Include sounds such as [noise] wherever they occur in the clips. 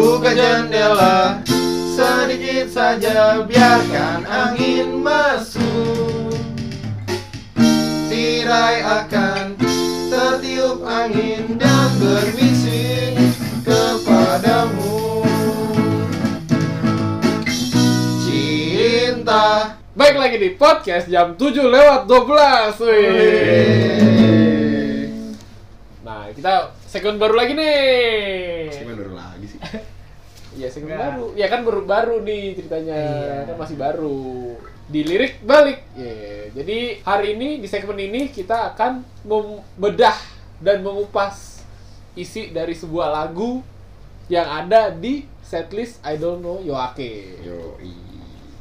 Buka jendela sedikit saja biarkan angin masuk. Tirai akan tertiup angin dan berbisik kepadamu. Cinta. Baik lagi di podcast jam 7 lewat 12 Wih. Nah kita segmen baru lagi nih. Gimana baru lagi sih? [laughs] Iya segmen Enggak. baru Ya kan baru baru nih ceritanya Iya. Kan masih baru Dilirik balik Iya. Jadi hari ini di segmen ini kita akan membedah dan mengupas isi dari sebuah lagu yang ada di setlist I Don't Know Yoake Yoi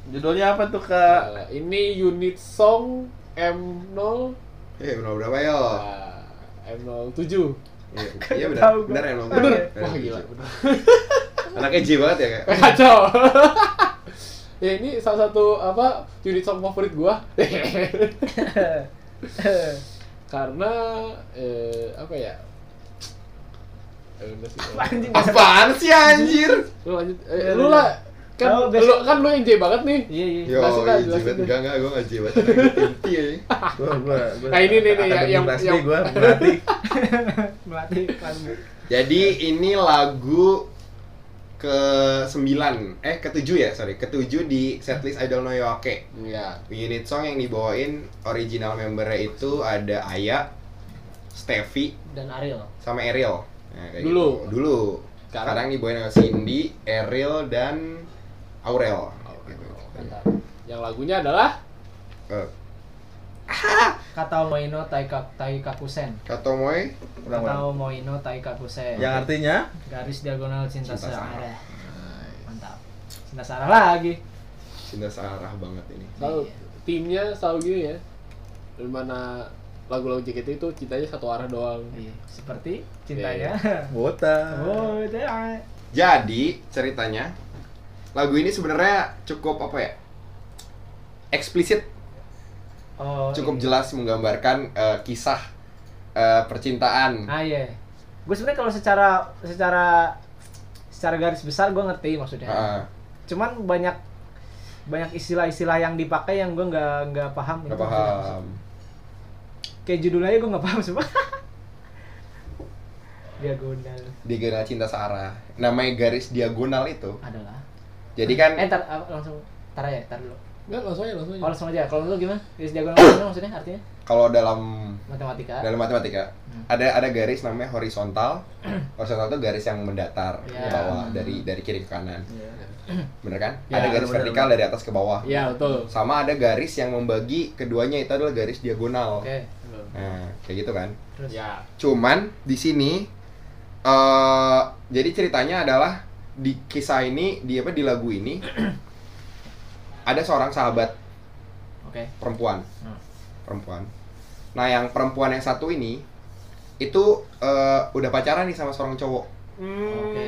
Judulnya apa tuh kak? Nah, ini unit song M0 Eh, bener berapa yo? nah, M07 Iya, Iya gua. bener emang Bener? Bener, Wah gila, bener [laughs] Anaknya J banget ya kak? Kacau Ya ini salah satu apa unit song favorit gua Karena eh, apa ya Eh, udah sih. Anjing. Apaan sih anjir? Lu lanjut eh, Lu lah kan Tahu, lu, kan lu yang J banget nih Iya iya. Yo, Jelasin dah, J jelasin banget dah. enggak enggak gue enggak J banget inti ya Gua, gua, gua Nah, ini nih, nih, yang- yang- B gua berarti Melatih kelas. Jadi ini lagu ke 9 eh ke 7 ya sorry ke 7 di setlist I Don't Know Yoake Iya unit song yang dibawain original membernya itu ada Aya, Steffi, Dan Ariel. sama Ariel Nah, kayak Dulu. gitu. dulu Sekarang? sekarang dibawain sama Cindy, Ariel dan Aurel gitu. Mantap. Yang lagunya adalah Eh, [laughs] Kata Moino Taika Taikakusen. Kata ulang. Moino Taikakusen. Yang artinya garis diagonal cinta, Cinta searah. Mantap. Cinta searah lagi. cinta searah banget ini selalu Iya. timnya selalu gini ya di mana lagu-lagu JKT itu cintanya satu arah doang Iya. Seperti cintanya. [laughs] botak. Oh, itu ya. Jadi ceritanya lagu ini sebenarnya cukup apa ya? Eksplisit, Oh, cukup ini. jelas menggambarkan eh, kisah eh, percintaan. Ah iya. Gue sebenarnya kalau secara secara secara garis besar gue ngerti maksudnya. Heeh. Cuman banyak banyak istilah-istilah yang dipakai yang gue nggak nggak paham. Nggak maksudnya sih. paham. Kayak judulnya gue nggak paham semua. [laughs] Diagonal Diagonal cinta searah. Namanya garis diagonal itu. adalah. Jadi kan Eh, ntar ah, langsung tar ya, tar dulu. Enggak, langsung aja, langsung aja. Oh, langsung aja. Kalau lu gimana? Garis diagonal gimana maksudnya artinya? kalau dalam Matematika. dalam matematika Hmm. ada ada garis namanya horizontal. [clears throat] horizontal itu garis yang mendatar ke Ya. bawah dari dari kiri ke kanan. Iya. [clears throat] Bener kan? Ya, ada garis bener, vertikal bener. dari atas ke bawah. Iya, betul. Sama ada garis yang membagi keduanya itu adalah garis diagonal. Oke. Nah, kayak gitu kan. Terus Ya. Cuman di sini eh jadi ceritanya adalah di kisah ini, di apa di lagu ini [clears throat] ada seorang sahabat Oke. perempuan. Hmm. Perempuan. Nah, yang perempuan yang satu ini itu eh, udah pacaran nih sama seorang cowok. Oke.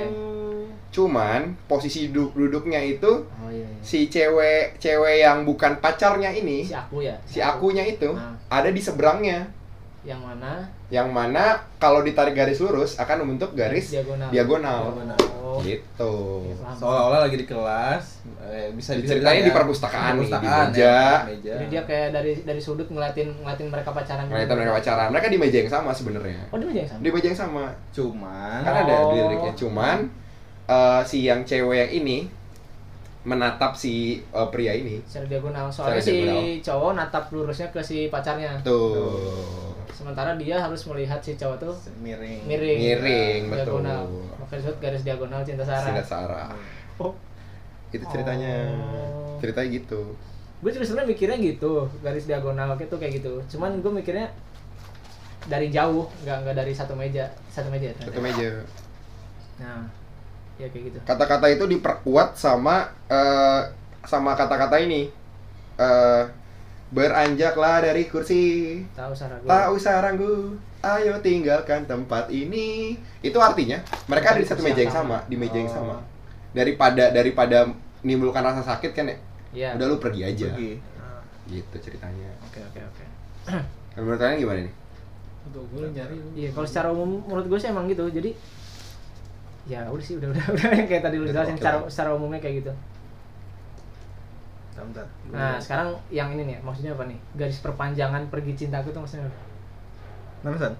Cuman posisi duduk duduknya itu Oh iya. iya. si cewek cewek yang bukan pacarnya ini, Si aku ya. si akunya itu Ah. ada di seberangnya. Yang mana? Yang mana kalau ditarik garis lurus akan membentuk garis diagonal. diagonal. Oh. Gitu. Seolah-olah lagi di kelas, eh, bisa bisa Ceritanya dibilang di ya. perpustakaan nih, di Perpustakaan, meja. ya, meja. Jadi dia kayak dari dari sudut ngeliatin ngeliatin mereka pacaran. Ngeliatin mereka pacaran. Mereka di meja yang sama sebenarnya. Oh, dia meja yang sama. Di meja yang sama. Cuman Kan ada Oh. liriknya. Cuman eh, si yang cewek yang ini menatap si eh, pria ini. Secara diagonal. Soalnya Secara si diagonal. cowok natap lurusnya ke si pacarnya. Tuh. Sementara dia harus melihat si cowok tuh miring. miring. Miring, betul. diagonal. Maka disebut garis diagonal cinta Sarah. Sinda Sarah. Oh. Itu ceritanya. Oh. Ceritanya gitu. Gue juga sebenarnya mikirnya gitu, garis diagonal itu kayak gitu. Cuman gue mikirnya dari jauh, nggak nggak dari satu meja, satu meja. ternyata. Satu meja. Nah, ya kayak gitu. Kata-kata itu diperkuat sama eh, sama kata-kata ini. Eh beranjaklah dari kursi. Tahu. Tak usah ragu, ayo tinggalkan tempat ini. Itu artinya mereka ada di satu meja yang sama, di meja yang sama. Oh. Daripada daripada menimbulkan rasa sakit kan ya, Iya. udah lu pergi aja. Pergi. Nah, Gitu ceritanya. Oke oke oke. Kalau [clears throat] menurut kalian gimana nih? Untuk gue nyari. Iya, kalau secara umum menurut gue sih emang gitu. Jadi ya udah sih udah udah udah [laughs] yang kayak tadi lu Udah, jelasin secara secara umumnya kayak gitu Bentar, bentar. nah sekarang yang ini nih maksudnya apa nih garis perpanjangan pergi cintaku tuh maksudnya apa? Kenapa, San?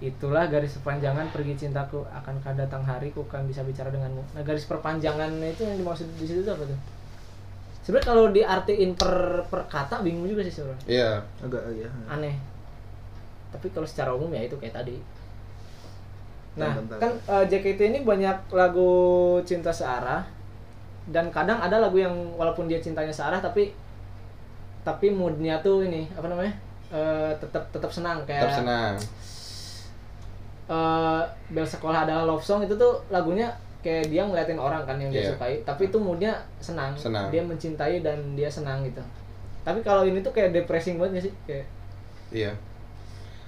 itulah garis perpanjangan pergi cintaku akankah datang hari ku kan bisa bicara denganmu nah garis perpanjangan itu yang dimaksud di situ tuh apa tuh sebenarnya kalau diartiin per per kata bingung juga sih sebenarnya Iya. Agak ya. aneh tapi kalau secara umum ya itu kayak tadi nah Bentar, bentar. kan eh, JKT ini banyak lagu cinta searah dan kadang ada lagu yang walaupun dia cintanya searah tapi tapi moodnya tuh ini apa namanya Eh, tetap tetap senang kayak Tetap senang. eh, bel sekolah adalah love song itu tuh lagunya kayak dia ngeliatin orang kan yang dia Iya. sukai tapi itu moodnya senang. Senang. dia mencintai dan dia senang gitu tapi kalau ini tuh kayak depressing banget nggak sih kayak Iya.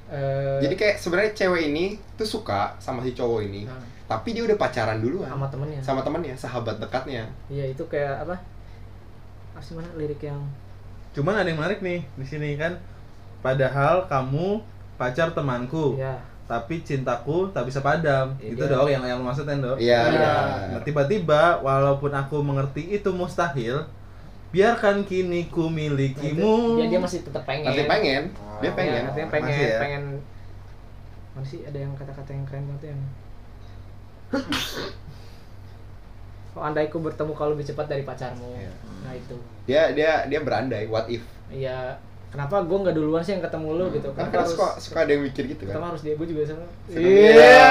eh, Jadi kayak sebenarnya cewek ini tuh suka sama si cowok ini, nah, tapi dia udah pacaran duluan sama temennya sama temennya, sahabat dekatnya. iya itu kayak apa apa sih mana lirik yang Cuman ada yang menarik nih di sini kan. Padahal kamu pacar temanku, ya tapi cintaku tak bisa padam. Iya. Itu dong yang yang lu maksudin dong. Iya. Iya. Nah, tiba-tiba walaupun aku mengerti itu mustahil, biarkan kini ku milikimu. dia dia masih tetap pengen Nanti pengen, dia Ya, pengen. artinya pengen Masih ya? pengen mana sih ada yang kata-kata yang keren banget yang Oh, [laughs] andai ku bertemu kau lebih cepat dari pacarmu. Iya. Nah, itu. Dia dia dia berandai, what if? Iya, kenapa gue nggak duluan sih yang ketemu lu gitu? Kan Kenapa kadang suka suka ada yang mikir gitu kan. harus dia, gue juga sama. Iya.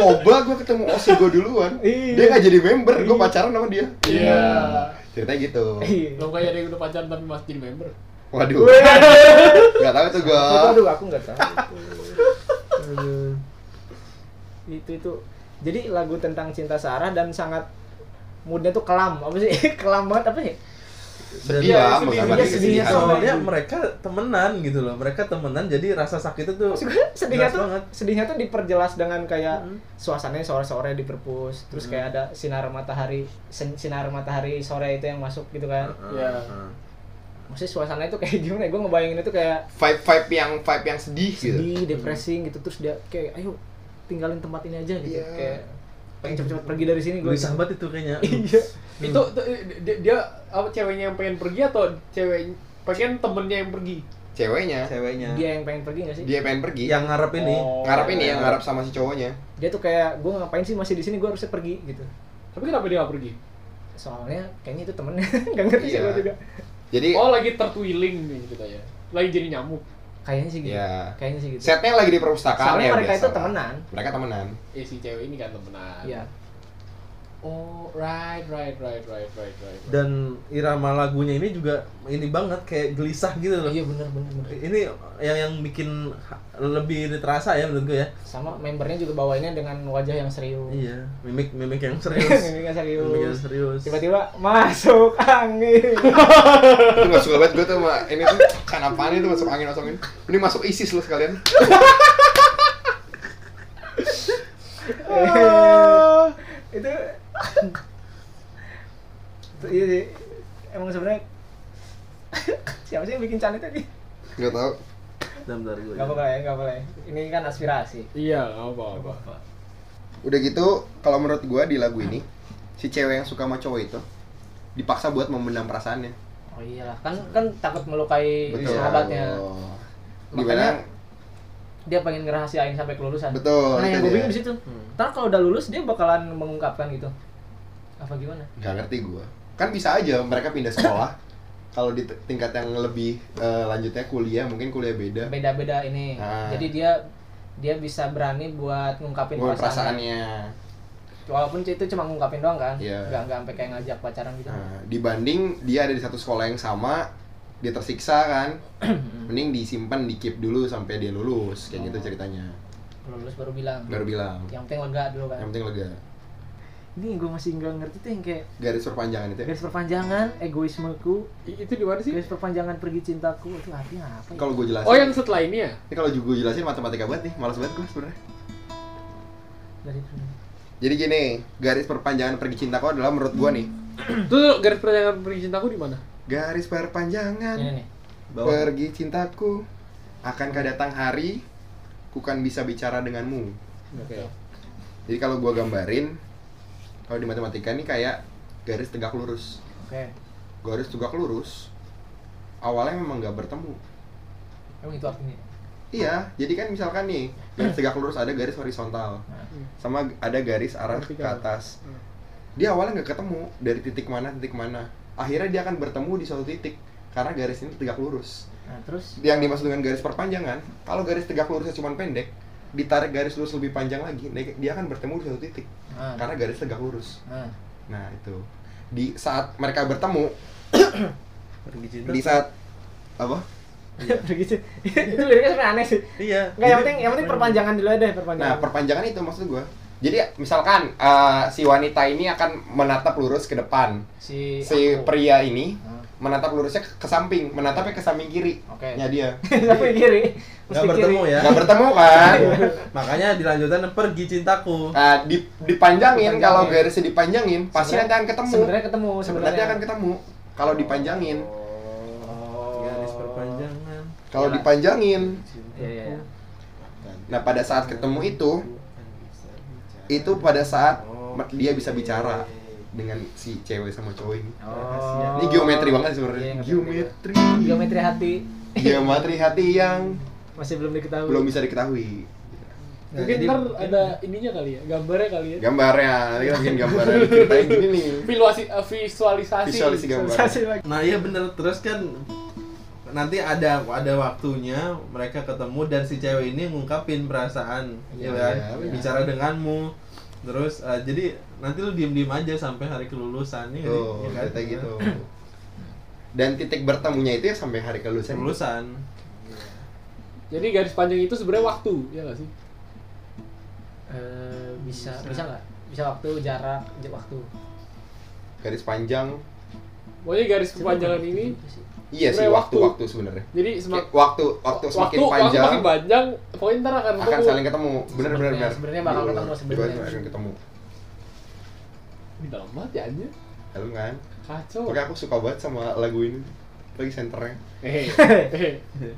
Coba gue ketemu Osi gue duluan. Iya. Dia nggak jadi member, gue pacaran sama dia. Iya. Ceritanya gitu. Iya. Lo kayak ada yang udah pacaran tapi masih jadi member. Waduh. Gak tahu tuh gue. Aduh, aku nggak tahu. [laughs] Itu itu. Jadi lagu tentang cinta searah dan sangat moodnya tuh kelam apa sih [laughs] kelam banget apa sih Sedih Iya, lah, iya, sedihnya kesedihan. sama Soalnya itu. mereka temenan gitu loh. Mereka temenan jadi rasa sakit itu gue sedihnya tuh banget. sedihnya tuh diperjelas dengan kayak Mm. suasananya sore-sore di perpus terus kayak ada sinar matahari sin- sinar matahari sore itu yang masuk gitu kan Iya. Heeh. maksudnya suasana itu kayak [laughs] gimana ya gue ngebayangin itu kayak Vibe vibe yang vibe yang sedih gitu. sedih depressing gitu terus dia kayak ayo tinggalin tempat ini aja gitu Iya. kayak pengen cepet-cepet pergi dari sini gue sahabat itu kayaknya. [laughs] iya Itu tuh, dia, dia apa ceweknya yang pengen pergi atau cewek pengen temennya yang pergi? Ceweknya, Ceweknya. dia yang pengen pergi gak sih dia pengen pergi. yang ngarep ini. Oh. ngarap ini ya, ngarap sama si cowoknya. dia tuh kayak gue ngapain sih masih di sini gue harusnya pergi gitu Tapi kenapa dia gak pergi? soalnya kayaknya itu temennya [laughs] nggak ngerti sih Iya. juga Jadi Oh lagi tertwiling nih ceritanya. Lagi jadi nyamuk. Kayaknya sih gitu ya kayaknya sih gitu setnya lagi di perpustakaan Soalnya ya mereka biasa itu temenan. Mereka temenan. Eh si cewek ini kan temenan. iya Oh right right right right right right. right. Dan irama lagunya ini juga ini banget kayak gelisah gitu loh. iya bener bener Ini yang yang bikin lebih terasa ya menurut gue ya. sama membernya juga bawainnya dengan wajah yang serius Iya, mimik mimik yang [laughs] serius. Mimiknya serius. Mimik yang serius. tiba-tiba masuk [laughs] angin itu gak suka banget gue tuh sama ini tuh kan apaan itu masuk angin masuk angin. Ini masuk ISIS lu sekalian. Eh, [laughs] itu itu iya sih emang sebenarnya [laughs] siapa sih yang bikin canit tadi Gak tau. Bentar, bentar gue. nggak apa-apa ya nggak apa-apa ya ini kan aspirasi Iya nggak apa apa. Udah gitu, kalau menurut gue di lagu ini si cewek yang suka sama cowok itu dipaksa buat memendam perasaannya. oh iyalah kan kan takut melukai Betul. sahabatnya Gimana? Makanya- dia pengen ngerahasiain sampai kelulusan Betul. nah itu yang gue bingung di situ Hmm. ntar kalau udah lulus dia bakalan mengungkapkan gitu apa gimana Gak ngerti gue. Kan bisa aja mereka pindah sekolah. kalau di tingkat yang lebih eh, lanjutnya kuliah, mungkin kuliah beda. beda-beda ini Ah. jadi dia dia bisa berani buat ngungkapin Buat perasaannya perasaannya. walaupun itu cuma ngungkapin doang kan Iya. nggak nggak sampai kayak ngajak pacaran gitu Nah, dibanding dia ada di satu sekolah yang sama, dia tersiksa kan. [clears throat] Mending disimpan, di keep dulu sampai dia lulus, kayak gitu ceritanya. lulus baru bilang Baru bilang. yang penting lega dulu kan Yang penting lega. Ini gue masih nggak ngerti tuh yang kayak Garis perpanjangan itu. ya. garis perpanjangan egoismeku Itu di mana sih? garis perpanjangan pergi cintaku itu artinya apa ya? Kalau gue jelasin. Oh yang setelah ini ya? Ini kalau gue jelasin matematika banget nih, malas banget gue sebenarnya. Garis Jadi gini, garis perpanjangan pergi cintaku adalah menurut gue nih. [clears throat] Tuh, tuh garis perjalanan pergi cintaku di mana? Garis perpanjangan ini nih Bawah. pergi cintaku akankah datang hari ku kan bisa bicara denganmu. Oke. Jadi kalau gua gambarin kalau di matematika ini kayak garis tegak lurus. Oke. Garis tegak lurus awalnya memang nggak bertemu. Emang itu artinya. Iya, jadi kan misalkan nih garis [clears throat] tegak lurus ada garis horizontal Nah, sama ada garis arah ke atas. Hmm. Dia awalnya nggak ketemu dari titik mana titik mana. Akhirnya dia akan bertemu di suatu titik karena garis ini tegak lurus. Nah, terus Yang dimaksud dengan garis perpanjangan, kalau garis tegak lurusnya cuma pendek, ditarik garis lurus lebih panjang lagi, dia akan bertemu di suatu titik nah, karena garis tegak lurus. nah. Nah itu di saat mereka bertemu, [coughs] Pergi cinta. di saat apa? [laughs] begitu itu liriknya sebenarnya aneh sih Iya. nggak yang penting yang penting perpanjangan dulu aja perpanjangan Nah perpanjangan itu maksud gua. Jadi misalkan eh, si wanita ini akan menatap lurus ke depan, si si aku. pria ini Nah, menatap lurusnya ke, ke samping, menatapnya ke samping kiri. oke nya dia. [laughs] sampai kiri Nggak bertemu ya. Nggak bertemu kan? [laughs] Makanya dilanjutan pergi cintaku. Nah, di, dipanjangin Dipanjangin. kalau garisnya dipanjangin pasti nanti akan ketemu. sebenarnya ketemu Sebenarnya sebenarnya akan ketemu kalau dipanjangin. oh Garis perpanjangan. Kalau Iya. dipanjangin. iya iya iya. Nah, pada saat ketemu itu itu pada saat me- dia bisa bicara dengan si cewek sama cowok ini. oh Ini geometri banget Iya, sebenarnya. ngerti, geometri. geometri hati Geometri hati yang masih belum diketahui belum bisa diketahui. Nah, Mungkin jadi- ntar ada ininya kali ya, gambarnya kali ya. Gambarnya, ini bikin gambaran ceritain gini nih. Visualisasi, eh, visualisasi. Visualisasi gambar. Nah iya bener terus kan nanti ada ada waktunya mereka ketemu dan si cewek ini ngungkapin perasaan Iya, ya kan iya, benar. bicara denganmu terus eh, jadi nanti lu diem diem aja sampai hari kelulusan ya nggak sih? Tuh, Iya kan? gitu. Dan titik bertemunya itu ya sampai hari kelulusan. kelulusan Jadi garis panjang itu sebenarnya waktu, ya nggak sih? Eh, bisa bisa nggak bisa waktu jarak waktu Garis panjang. Pokoknya garis kepanjangan ini, Iya sih waktu waktu. waktu sebenarnya. jadi semak Waktu waktu semakin waktu, panjang waktu makin panjang, pokoknya ntar akan akan ketemu. saling ketemu. Bener bener Sebenarnya- bener. sebenarnya bakal Iya, ketemu sebenarnya. akan ketemu. Di dalam banget ya aja. Dalam kan? Kacau. Makanya aku suka banget sama lagu ini. Lagi senternya. Hehehe. [laughs]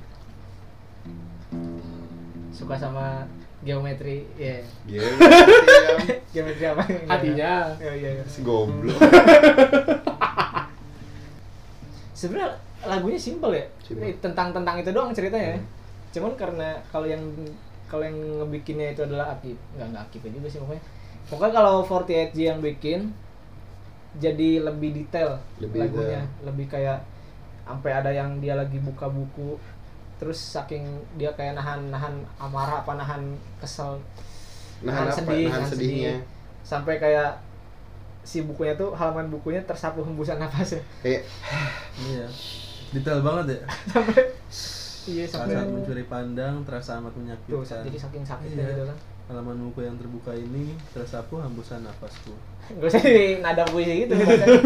suka sama geometri ya Iya. yang geometri apa Hatinya. oh, iya, iya. si goblok. [laughs] sebenarnya lagunya simpel ya Simpel. Ini tentang tentang itu doang ceritanya cuman karena kalau yang kalau yang ngebikinnya itu adalah Akib nggak nggak Akib juga sih pokoknya pokoknya kalau 48J yang bikin jadi lebih detail Lebih lagunya detail. lebih kayak sampai ada yang dia lagi buka buku terus saking dia kayak nahan nahan amarah apa nahan kesel Nahan apa? sedih, Nahan sedihnya. sampai kayak si bukunya tuh halaman bukunya tersapu hembusan [laughs] nafasnya Kayak iya detail banget ya [laughs] sampai iya saat sampai saat mencuri pandang terasa amat tuh menyakitkan jadi saking sakitnya Iya. gitu kan halaman buku yang terbuka ini tersapu hembusan nafasku Gak usah di nada puisi gitu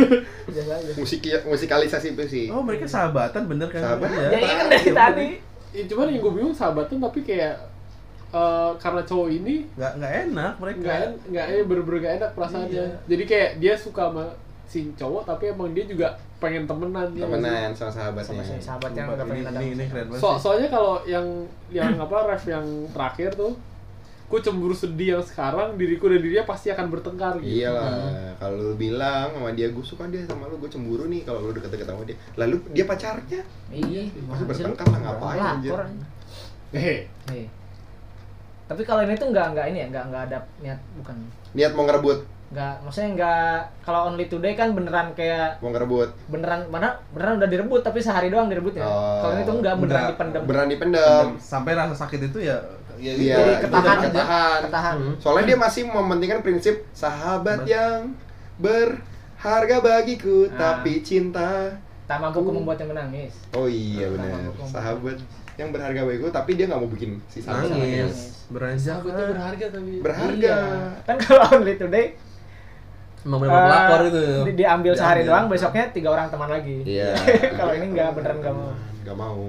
[laughs] musik musikalisasi itu sih. oh mereka sahabatan bener kan Sahabat. Ya iya kan dari tadi. Ya, cuman yang gue bingung sahabatan tapi kayak eh, karena cowok ini nggak nggak enak mereka nggak nggak eh bener-bener gak enak perasaannya. Iya. Jadi kayak dia suka sama si cowok tapi emang dia juga pengen temenan ya nggak sih? Temenan sama sahabatnya. Sama si sahabat yang Sumpah, gak pengen ini, ada. ini, ini keren banget So, sih. soalnya kalau yang yang apa ref yang terakhir tuh, ku cemburu sedih yang sekarang diriku dan dirinya pasti akan bertengkar gitu. Iyalah, kalau lu bilang sama dia gue suka dia sama lu, gue cemburu nih kalau lu deket-deket sama dia. Lalu dia pacarnya. Iya. Masih bertengkar lah ngapain anjir. Lapor. Hehe. Iya. Tapi kalau ini tuh nggak nggak ini ya nggak nggak ada niat bukan Niat mau ngerebut, nggak maksudnya nggak kalau only today kan beneran kayak mau ngerebut. beneran mana beneran udah direbut tapi sehari doang direbutnya. Oh. Kalau ini tuh enggak beneran Enggak. dipendam. Beneran dipendam. sampai rasa sakit itu ya ya Iya, Jadi itu ketahan aja. ketahan. Ketahan. Hmm. Soalnya dia masih mementingkan prinsip sahabat Bet- yang berharga bagiku, Ah. tapi cinta. Tak mampu ku membuatnya menangis. Oh iya benar. Sahabat yang berharga bagiku, tapi dia nggak mau bikin si sahabat Nangis. nangis Sahabat tuh berharga tapi. Berharga. Iya. Kan kalau [laughs] only today emang benar pelakor eh, itu di- diambil sehari doang, besoknya tiga orang teman lagi. Iya. [laughs] Kalau ini nggak beneran nggak mau. Nggak mau.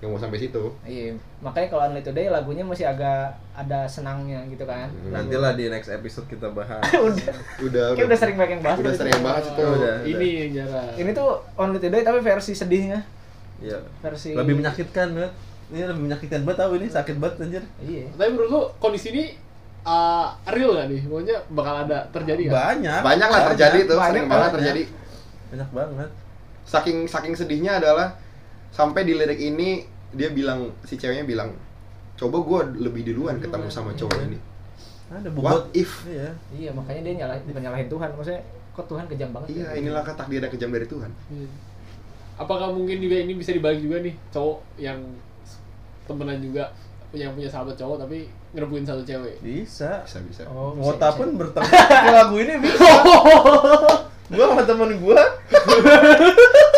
Nggak mau sampai situ. Iya, makanya kalau Only Today lagunya masih agak ada senangnya gitu kan. nantilah di next episode kita bahas [laughs] udah, Udah. kayak udah sering banget yang bahas. Udah itu. sering bahas itu. Udah. Ini yang jarang. Ini tuh Only Today tapi versi sedihnya, ya versi lebih menyakitkan banget ini lebih menyakitkan banget tahu ini sakit banget anjir Iya. Tapi menurut lu kondisi ini uh, real nggak nih? Maksudnya bakal ada terjadi nggak? banyak banyak lah terjadi tuh sering banget banyak. terjadi banyak banget saking saking sedihnya adalah sampai di lirik ini dia bilang si ceweknya bilang coba gue lebih duluan ketemu sama cowok ini ada what if iya Iya, makanya dia nyalahin bukan nyalahin Tuhan. Maksudnya kok Tuhan kejam banget. iya ya? inilah kata dia ada kejam dari Tuhan Hmm. Apakah mungkin juga ini bisa dibalik juga nih cowok yang temenan juga yang punya sahabat cowok tapi ngerebutin satu cewek. bisa bisa bisa Oh, Wota bisa. pun ke lagu ini bisa [laughs] gua sama temen gua [laughs]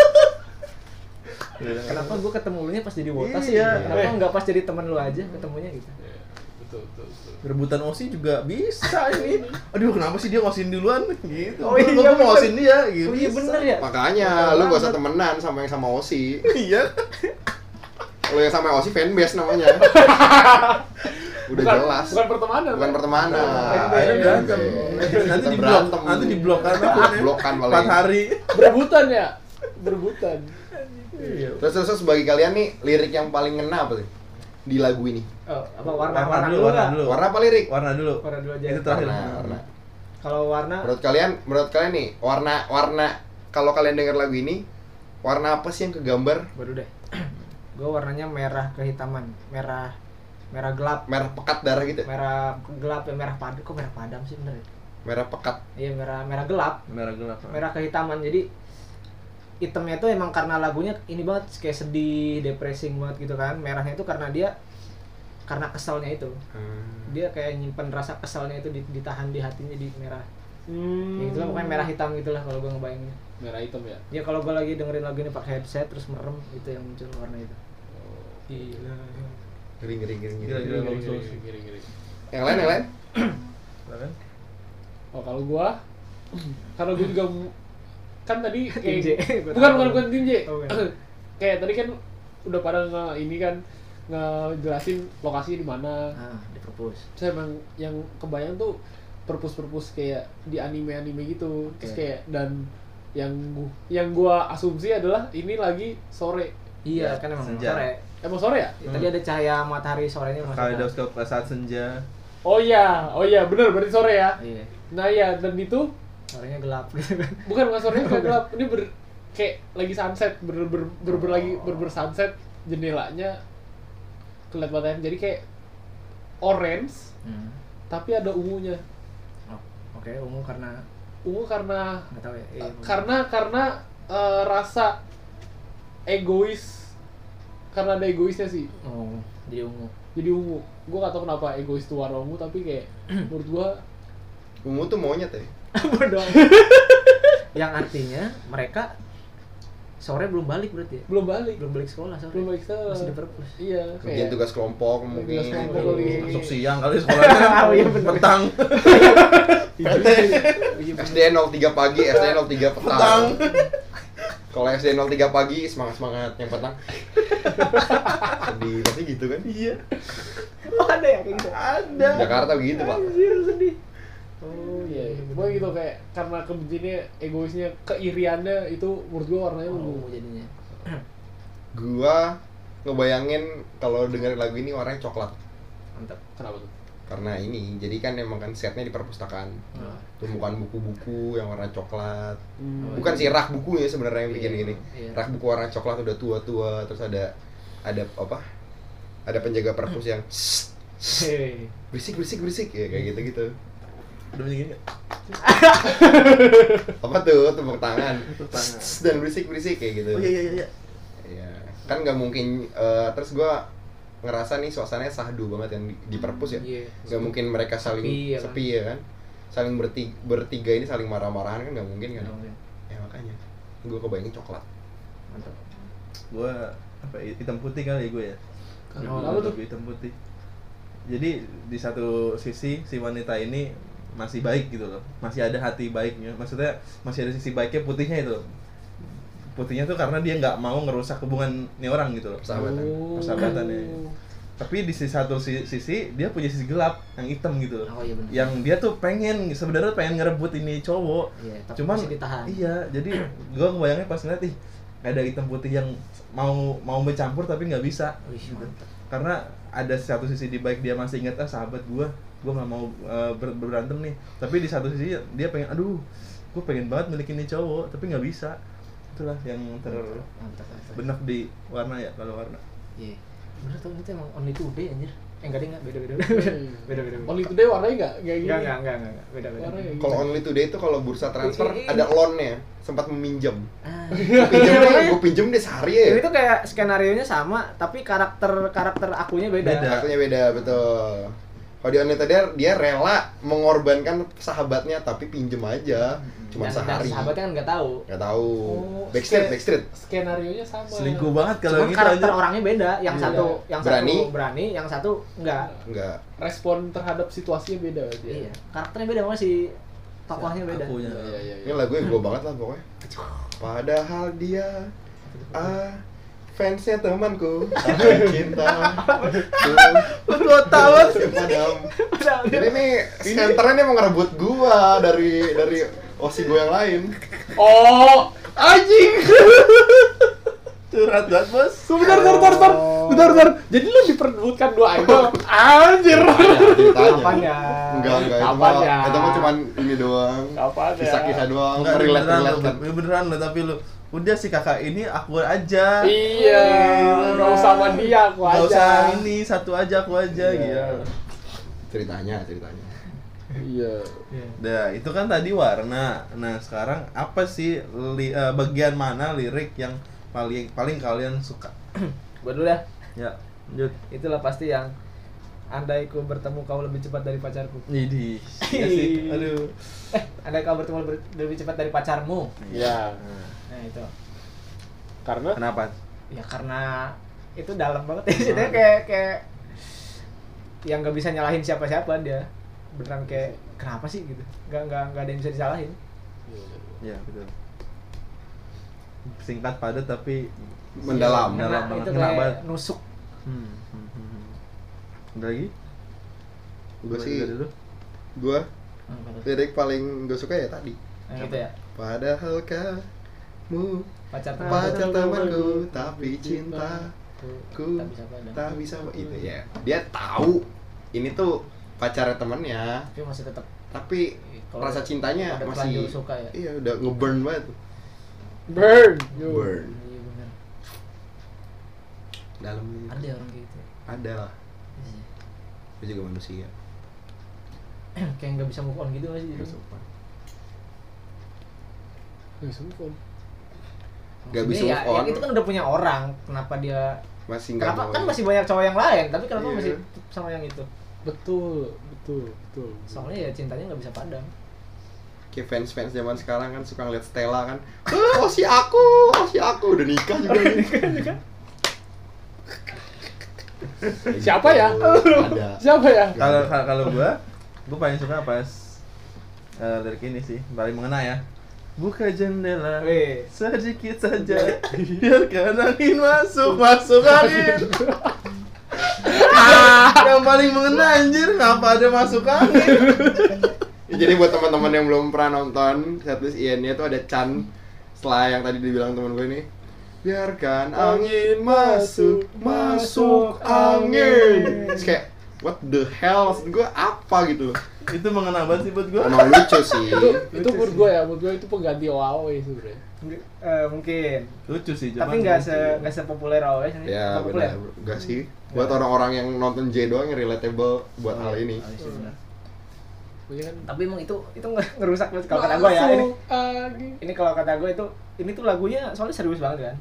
Kenapa gue ketemu lu nya pas jadi wota sih? Iya. Kenapa nggak pas jadi teman lu aja ketemunya gitu? Iya, betul, betul, betul. rebutan osi juga bisa ini [laughs] aduh kenapa sih dia ngosin duluan gitu Oh, iya, gua, gua mau ngosin dia gitu Oh iya bener ya. makanya Betul lu gak usah temenan sama yang sama Osi [laughs] iya lu yang sama Osi fanbase namanya [laughs] udah bukan, jelas Bukan pertemanan. bukan kan? pertemanan akhirnya berantem nanti Kita di blok berantem. nanti di blok kan Blok kan paling. empat hari Berebutan ya. Berebutan. Iya. Terus terus bagi kalian nih lirik yang paling ngena apa sih? Di lagu ini. Oh, apa warna warna, warna dulu warna dulu. Warna apa lirik? Warna dulu. Warna dulu aja. itu terakhir. Warna warna. Kalau warna? Menurut kalian menurut kalian nih warna warna kalau kalian dengar lagu ini warna apa sih yang kegambar? Baru deh. [clears throat] gue warnanya merah kehitaman, merah merah gelap, merah pekat darah gitu merah gelap ya merah padam. Kok merah padam sih bener ya? merah pekat. Iya merah merah gelap, merah gelap. Merah kehitaman. Jadi hitamnya tuh emang karena lagunya ini banget kayak sedih, depressing banget gitu kan. Merahnya itu karena dia karena keselnya itu. Dia kayak nyimpen rasa keselnya itu di- ditahan di hatinya di merah. Hmm. Ya itulah pokoknya merah hitam gitulah kalau gue ngebayangin. Merah hitam ya. Ya kalau gue lagi dengerin lagu ini pakai headset terus merem itu yang muncul warna itu. Gila. ngeri ngeri ngeri Gila, ngeri bagus, giri, bagus. giri, giri. yang lain yang lain kan Oh kalau gua [clears throat] karena gua juga kan tadi [laughs] Tim J. [laughs] kayak bukan bukan bukan tim J. Oh, bukan. [laughs] kayak tadi kan udah pada nge ini kan ngejelasin lokasi di mana. Ah, di perpus. Saya emang yang kebayang tuh perpus-perpus kayak di anime-anime gitu. Terus kayak dan yang gua, yang gua asumsi adalah ini lagi sore. Iya, Ya, kan emang senja. sore. Emang sore ya? Ya, Tadi ada cahaya matahari sorenya masuk. kaleidoskop saat senja Oh iya, oh iya bener berarti sore ya. Iya. Nah ya dan itu Sorenya gelap gitu [laughs] kan. bukan bukan sore bukan [laughs] gelap ini ber kayak lagi sunset ber ber ber, ber- lagi ber, ber sunset jendelanya kelihatan jadi kayak orange Hmm. tapi ada ungunya Oh, oke, ungu karena ungu karena nggak tahu ya. Ungu. karena karena eh, rasa egois karena ada egoisnya sih Oh, jadi ungu. jadi ungu gue gak tau kenapa egois itu warna ungu tapi kayak [clears throat] menurut gue ungu tuh monyet ya Bodoh. [laughs] Yang artinya mereka sore belum balik berarti ya? belum balik Belum balik sekolah sore. belum balik sekolah. Masih di perpus. iya kerjaan tugas kelompok mungkin Tugas kelompok Iya. kali. masuk siang kali [laughs] sekolahnya Oh, iya, bener. petang [laughs] Iya, SD 03 pagi SD 03 petang petang kalau SD 03 pagi semangat semangat yang petang sedih pasti gitu kan iya Oh, ada ya kayak gitu. ada Jakarta begitu pak Anjir, sedih. Oh iya, iya. Pokoknya gitu kayak karena kebenciannya, egoisnya, keiriannya itu menurut gua warnanya Ungu ungu. jadinya. [clears throat] gua ngebayangin kalau dengerin lagu ini warnanya coklat Mantap. Kenapa tuh? karena ini jadi kan emang kan setnya di perpustakaan Nah, tumpukan buku-buku yang warna coklat Hmm. bukan sih rak buku ya sebenarnya yang bikin Iya, gini iya. rak buku warna coklat udah tua-tua terus ada ada apa ada penjaga perpus yang [sniffs] berisik berisik berisik ya kayak gitu gitu udah begini nggak? [laughs] apa tuh tepuk tangan Tepuk tangan. dan berisik berisik kayak gitu oh iya iya iya iya Iya. kan nggak mungkin eh, terus gua ngerasa nih suasananya sahdu banget yang di, di perpus ya Iya. nggak mungkin mereka saling Sepi ya kan? sepi ya kan saling bertiga, bertiga ini saling marah-marahan kan nggak mungkin kan mungkin. ya makanya gue kebayangin coklat Mantap. gua apa hitam putih kali gue ya Oh, Lebih- apa tuh? lebih hitam putih jadi di satu sisi si wanita ini masih baik gitu loh masih ada hati baiknya maksudnya masih ada sisi baiknya putihnya itu loh putihnya tuh karena dia nggak mau ngerusak hubungan nih orang gitu loh Persahabatan. Oh. Persahabatan ya. tapi di sisi satu si- sisi dia punya sisi gelap yang hitam gitu loh Oh iya benar. yang dia tuh pengen sebenarnya pengen ngerebut ini cowok Iya, cuman ditahan. iya jadi gua ngebayangnya pas ngeliat ih ada hitam putih yang mau mau bercampur tapi nggak bisa Wih, karena ada satu sisi di baik dia masih ingat ah sahabat gua gue nggak mau eh, ber- berantem nih tapi di satu sisi dia pengen aduh gue pengen banget milikin ini cowok tapi nggak bisa itulah yang Mantap, mantap. terbenak di warna ya kalau warna Iya. Bener tuh itu emang only today anjir. Eh enggak deh enggak beda [laughs] beda. beda beda. Only today warnanya nggak kayak gini. Enggak enggak enggak enggak beda beda. Kalau only today itu kalau bursa transfer Ini- ini- ada loan-nya, sempat meminjam. Ah. Gue pinjem nih, gue pinjem deh sehari ya. Ini tuh kayak skenario nya sama tapi karakter karakter akunya beda. Beda. Artinya beda, betul. Kalau di today dia rela mengorbankan sahabatnya tapi pinjem aja, cuma Dan- dan sehari. sahabatnya kan nggak tahu. Nggak tahu. Oh, Backstreet, backstreet. Skenario nya sama. selingkuh banget kalau Cuma gitu karakter aja orangnya beda. Yang Iya. satu yang Berani. satu berani, yang satu enggak. Enggak. Respon terhadap situasinya beda berarti. ya? Iya. Karakternya beda malah si tokohnya beda. akunya Iya, iya, Ini iya. lagunya gue banget lah pokoknya. Padahal dia ah fansnya temanku. Cinta. Gue tahu padam jadi nih senternya nih mau ngerebut gua dari dari osi gua yang lain. Oh, anjing. curhat banget bos. Bentar, bentar, bentar, bentar, bentar, bentar. Jadi lu diperebutkan dua idol. Anjir. Kapan ya? enggak enggak. Itu mah ya? itu mah cuman ini doang. Kapan ya? kisah-kisah doang. Enggak relate beneran beneran lo tapi lu udah si kakak ini aku aja Iya, nggak usah sama dia, aku Nggak aja. usah ini satu aja aku aja Iya. gitu ceritanya ceritanya Iya. Nah, itu kan tadi warna. Nah, sekarang apa sih li- eh, bagian mana lirik yang paling paling kalian suka? Gua dulu dah. Ya, lanjut. Itulah pasti yang Andai ku bertemu kau lebih cepat dari pacarku. Ini ya sih. Aduh. Eh, andai kau bertemu lebih, lebih cepat dari pacarmu. Iya. Nah, itu. Karena Kenapa? Ya karena itu dalam banget ya. Ceritanya kayak kayak yang nggak bisa nyalahin siapa-siapa dia. Beneran kayak kenapa sih gitu. Nggak nggak nggak ada yang bisa disalahin. Ya, betul. Singkat padat tapi mendalam Mendalam Ngena- banget, itu kayak nusuk. hmm, hmm, hmm. Ada lagi? gua sih tuh? lirik paling gue suka ya tadi Yang itu ya. padahal kamu Pacar teman. pacar temanku tapi cinta ku tak bisa itu ya dia tahu ini tuh pacarnya temennya Tapi masih tetap tapi Kalau rasa cintanya masih suka ya. iya udah ngeburn banget burn. Yo. burn Iya benar. dalam Ada orang gitu. ada lah. Itu juga manusia [clears throat] kayak nggak bisa move on gitu masih Nggak sopan. Nggak move on. Nggak bisa ya, move on. ya, itu kan udah punya orang kenapa dia masih nggak kenapa mau kan masih banyak cowok yang lain tapi kenapa Iya. masih sama yang itu Betul, betul, betul. soalnya ya cintanya nggak bisa padam kayak fans fans zaman sekarang kan suka ngeliat Stella kan oh si aku oh si aku udah nikah juga nih [laughs] Siapa ya? ada Siapa ya? Kalau kalau gua, gua paling suka pas eh, lirik ini sih, paling mengena ya. Buka jendela Weh. sedikit saja, biarkan angin masuk, masuk angin. yang paling mengena anjir, ngapa ada masuk angin? Ya, jadi buat teman-teman yang belum pernah nonton setlist Ian-nya tuh ada Chan setelah yang tadi dibilang teman gue nih biarkan angin masuk masuk angin. Terus kayak what the hell? Maksud gue apa gitu? Itu mengena banget sih buat gua. emang lucu sih. Itu itu menurut gue ya, menurut gue itu pengganti OAOE sebenarnya. Eh, mungkin. Lucu sih, tapi nggak se nggak sepopuler awalnya sih. Ya populer. benar. Enggak sih. Buat orang-orang yang nonton J doang yang relatable buat hal ini. Oh, iya sih, benar. Maksudnya kan? Tapi emang itu itu nge- ngerusak banget kalau kata gue ya. Ini ini kalau kata gue itu ini tuh lagunya soalnya serius banget kan.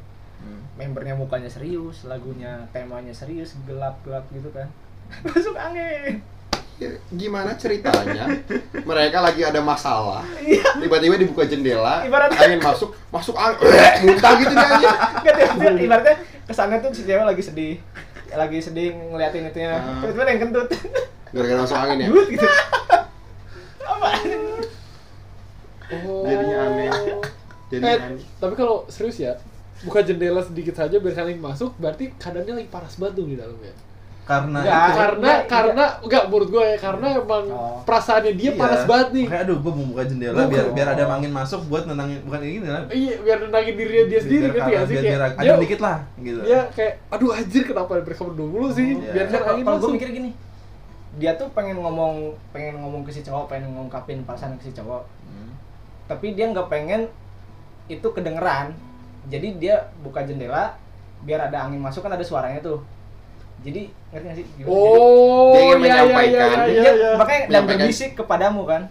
Membernya mukanya serius lagunya temanya serius gelap gelap gitu kan. [laughs] Masuk angin Ya, gimana ceritanya? Mereka lagi ada masalah. Iya. tiba-tiba dibuka jendela Ibaratnya- angin masuk masuk angin muntah gitu dia ibaratnya kesannya tuh si cewek lagi sedih lagi sedih ngeliatin itunya Ah. tiba-tiba yang kentut. Gara-gara masuk angin ya? Gitu. Apa? Oh. jadinya aneh. Jadi Eh, aneh. tapi kalau serius ya, buka jendela sedikit saja biar kalian masuk, berarti keadaannya lagi panas banget tuh di dalamnya. Karena Nggak. itu. karena enggak, karena enggak menurut gue ya karena emang Oh. perasaannya dia Iya. panas banget nih. Makanya aduh, gua mau buka jendela Gua- biar biar ada angin masuk buat nenangin bukan ini lah. Iya, biar nenangin dirinya dia sendiri biar, gitu ya sih biar, kayak ada dikit lah gitu. dia kayak aduh anjir kenapa mereka berdua mulu sih Iya. biar kalau angin kalau gue masuk. mikir gini dia tuh pengen ngomong pengen ngomong ke si cowok pengen ngungkapin perasaan ke si cowok Hmm. tapi dia nggak pengen itu kedengeran jadi dia buka jendela biar ada angin masuk kan ada suaranya tuh jadi ngerti nggak sih Gimana? Oh, Dia ingin iya, iya, menyampaikan. iya, Jadi iya, dia iya. makanya dan Menyampaikan. berbisik kepadamu kan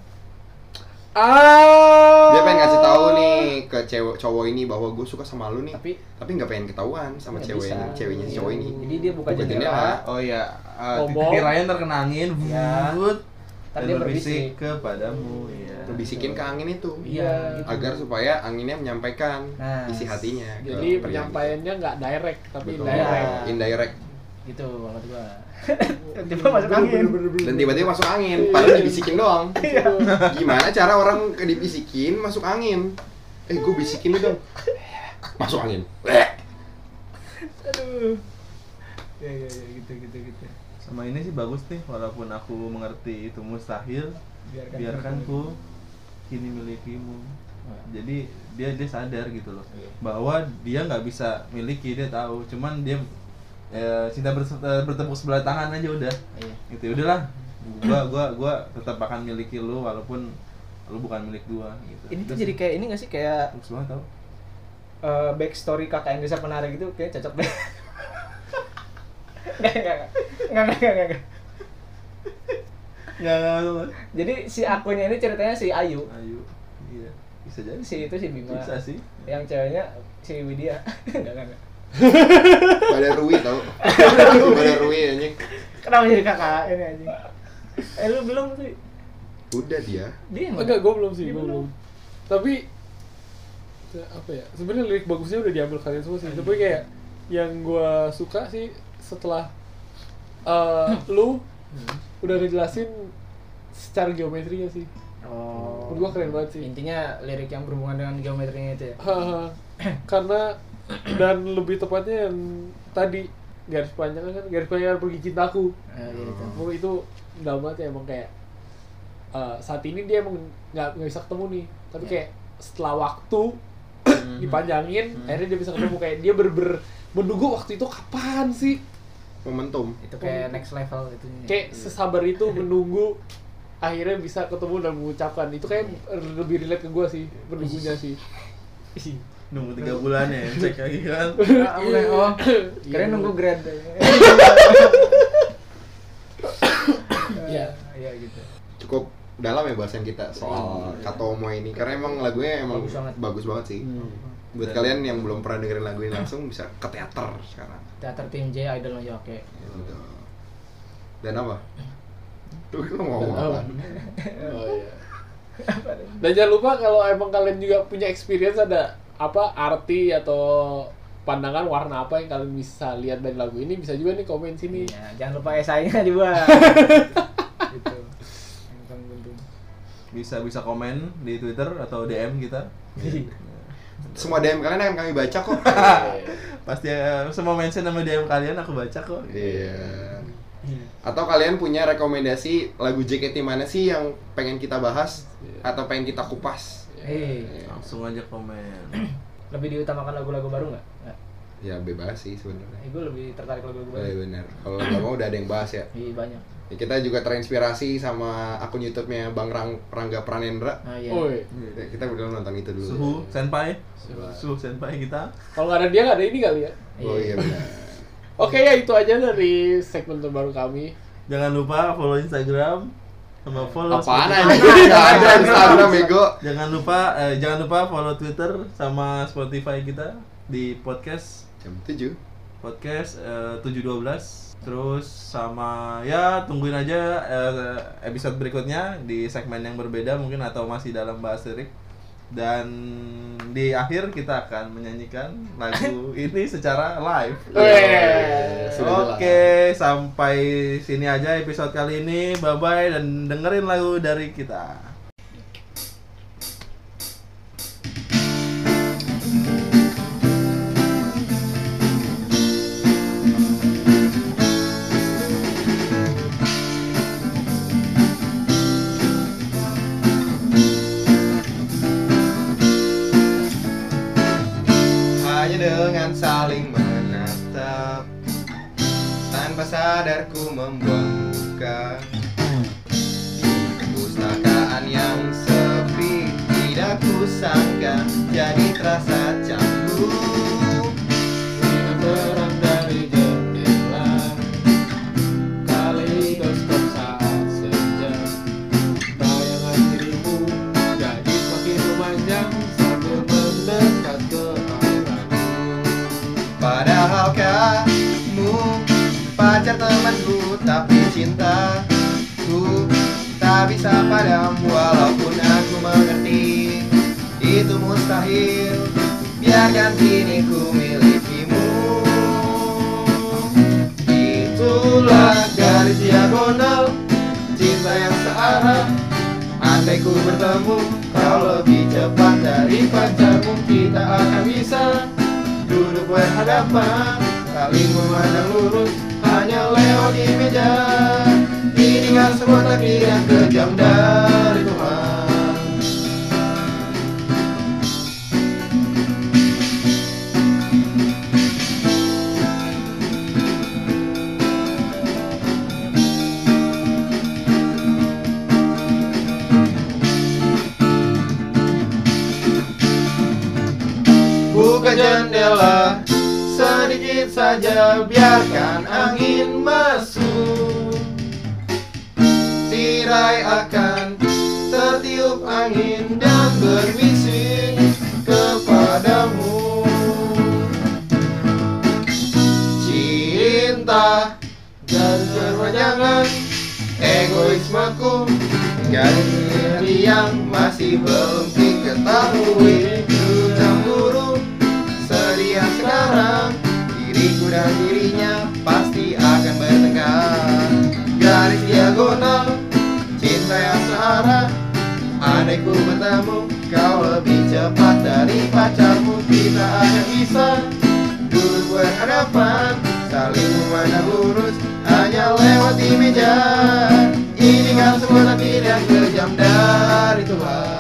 Ah. Dia pengen ngasih tahu nih ke cewek cowok ini bahwa gue suka sama lu nih. tapi Tapi nggak pengen ketahuan sama nggak cewek bisa. ini, ceweknya si Iya. cowok ini. jadi dia buka, Buka jendela, jendela. Oh iya, uh, Ngomong. tirai terkena angin, Ya. but dan dia berbisik berbisik. kepadamu. Iya. Lu bisikin ke angin itu. iya gitu. Agar supaya anginnya menyampaikan Nah, isi hatinya. Jadi pria penyampaiannya nggak direct tapi Betul. indirect. Indirect. gitu banget gua [laughs] tiba masuk angin Dan tiba-tiba masuk angin, padahal dibisikin doang. [laughs] Iya. Gimana cara orang ke dibisikin masuk angin? Eh, gue bisikin lu dong. Masuk angin. aduh ya ya ya gitu gitu gitu Sama ini sih bagus nih, walaupun aku mengerti itu mustahil, biarkan biarkan ku kini milikimu. Jadi dia dia sadar gitu loh Iya. bahwa dia nggak bisa miliki dia tahu, cuman dia eh, cinta eh, bertepuk sebelah tangan aja udah. iya Gitu udahlah. Gua gua gua tetap akan miliki lu walaupun lu bukan milik gua gitu. ini tuh jadi kayak ini gak sih kayak bagus banget tau. eh backstory kakak yang bisa penari gitu kayak cocok deh [laughs] nggak nggak nggak nggak nggak nggak nggak Nggak, nggak, nggak. jadi si akunnya ini ceritanya si Ayu Ayo. Iya. Bisa jadi. si itu si Bima Bisa sih. yang ceweknya si Widya [laughs] nggak nggak nggak Pada Rui tau. Pada Rui anjing. kenapa jadi kakak ini anjing eh lu belum sih Udah dia. dia Enggak, gue belum sih, gue belum. Tapi apa ya? Sebenarnya lirik bagusnya udah diambil kalian semua sih. Tapi kayak yang gue suka sih setelah eh, lu udah ngejelasin secara geometrinya sih. oh Menurut gua keren banget sih. intinya lirik yang berhubungan dengan geometrinya itu ya. [clears throat] Karena dan lebih tepatnya yang tadi garis panjang kan garis panjang pergi cintaku. Eh, iya itu dalam banget ya emang kayak eh, saat ini dia emang nggak nggak bisa ketemu nih. Tapi Ya. kayak setelah waktu [clears throat] dipanjangin, akhirnya dia bisa ketemu kayak dia ber-ber menunggu waktu itu kapan sih? Momentum. itu kayak next level itunya. Kayak sesabar itu menunggu akhirnya bisa ketemu dan mengucapkan. Itu kayak lebih relate ke gue sih menunggunya sih. Nunggu tiga bulan ya, [laughs] cek lagi kan. Ah, oh keren nunggu grade [coughs] Iya. iya gitu. Cukup dalam ya bahasan kita soal Katomo ini. Karena emang lagunya emang Bagus banget. bagus banget sih. Buat Dan- kalian yang belum pernah dengerin lagu ini langsung bisa ke teater sekarang. teater tim J idol aja oke Gitu. Dan apa? [laughs] Tuh lu mau ngomong Oh. apa? Oh, iya. Dan jangan lupa kalau emang kalian juga punya experience ada apa arti atau pandangan warna apa yang kalian bisa lihat dari lagu ini bisa juga nih komen sini. Iya, jangan lupa esainya [laughs] dibuat [laughs] gitu yang paling penting Bisa bisa komen di Twitter atau DM kita. Semua DM kalian akan kami baca kok. [laughs] Pasti eh, semua mention nama DM kalian aku baca kok. Iya. Atau kalian punya rekomendasi lagu JKT mana sih yang pengen kita bahas atau pengen kita kupas? Hei, Langsung aja komen. lebih diutamakan lagu-lagu baru nggak? Ya bebas sih sebenarnya. Eh, gue lebih tertarik lagu-lagu Oh, baru. iya benar. Kalau nggak mau udah ada yang bahas ya. Iya banyak. Ya, kita juga terinspirasi sama akun YouTube-nya Bang Rang, Rangga Pranendra. Nah, iya. Oi. Ya, kita belum nonton itu dulu. Suhu senpai. Suhu. Suhu senpai kita. Kalau nggak ada dia nggak ada ini kali ya. Oh iya benar. [laughs] Oke ya itu aja dari segmen terbaru kami. Jangan lupa follow Instagram sama follow Apaan Spotify. aja? Ada [laughs] Instagram bego. Jangan lupa eh, jangan lupa follow Twitter sama Spotify kita di podcast Jam 7. podcast eh, 712 terus sama ya tungguin aja eh, episode berikutnya di segmen yang berbeda mungkin atau masih dalam bahas lirik dan di akhir kita akan menyanyikan lagu [laughs] ini secara live. Sudah Oke, sampai sini aja episode kali ini. Bye bye dan dengerin lagu dari kita. Padamu Walaupun aku mengerti itu mustahil. Biarkan kini ku milikimu. Itulah garis diagonal Cinta yang searah. Andai ku bertemu Kau lebih cepat dari pacarmu Kita akan bisa Duduk berhadapan. Saling memandang lurus Hanya lewat di meja Ini sebuah takdir yang kejam dari Tuhan. Buka jendela sedikit saja biarkan angin masuk Tirai akan tertiup angin dan berbisik kepadamu. Cinta dan perpanjangan egoismeku Garis yang masih belum diketahui. Sekarang Diriku dan dirinya pasti akan bertengkar. Garis diagonal yang searah Andai ku bertemu kau lebih cepat dari pacarmu. Kita akan bisa duduk berhadapan. Saling memandang lurus hanya lewat di meja. Ini kan sebuah takdir kejam dari Tuhan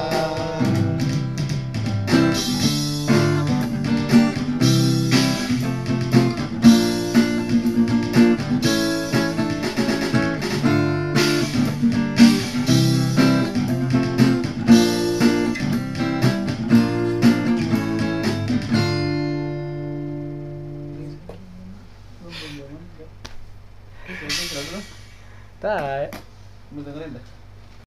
Tak. Lu dengerin dah.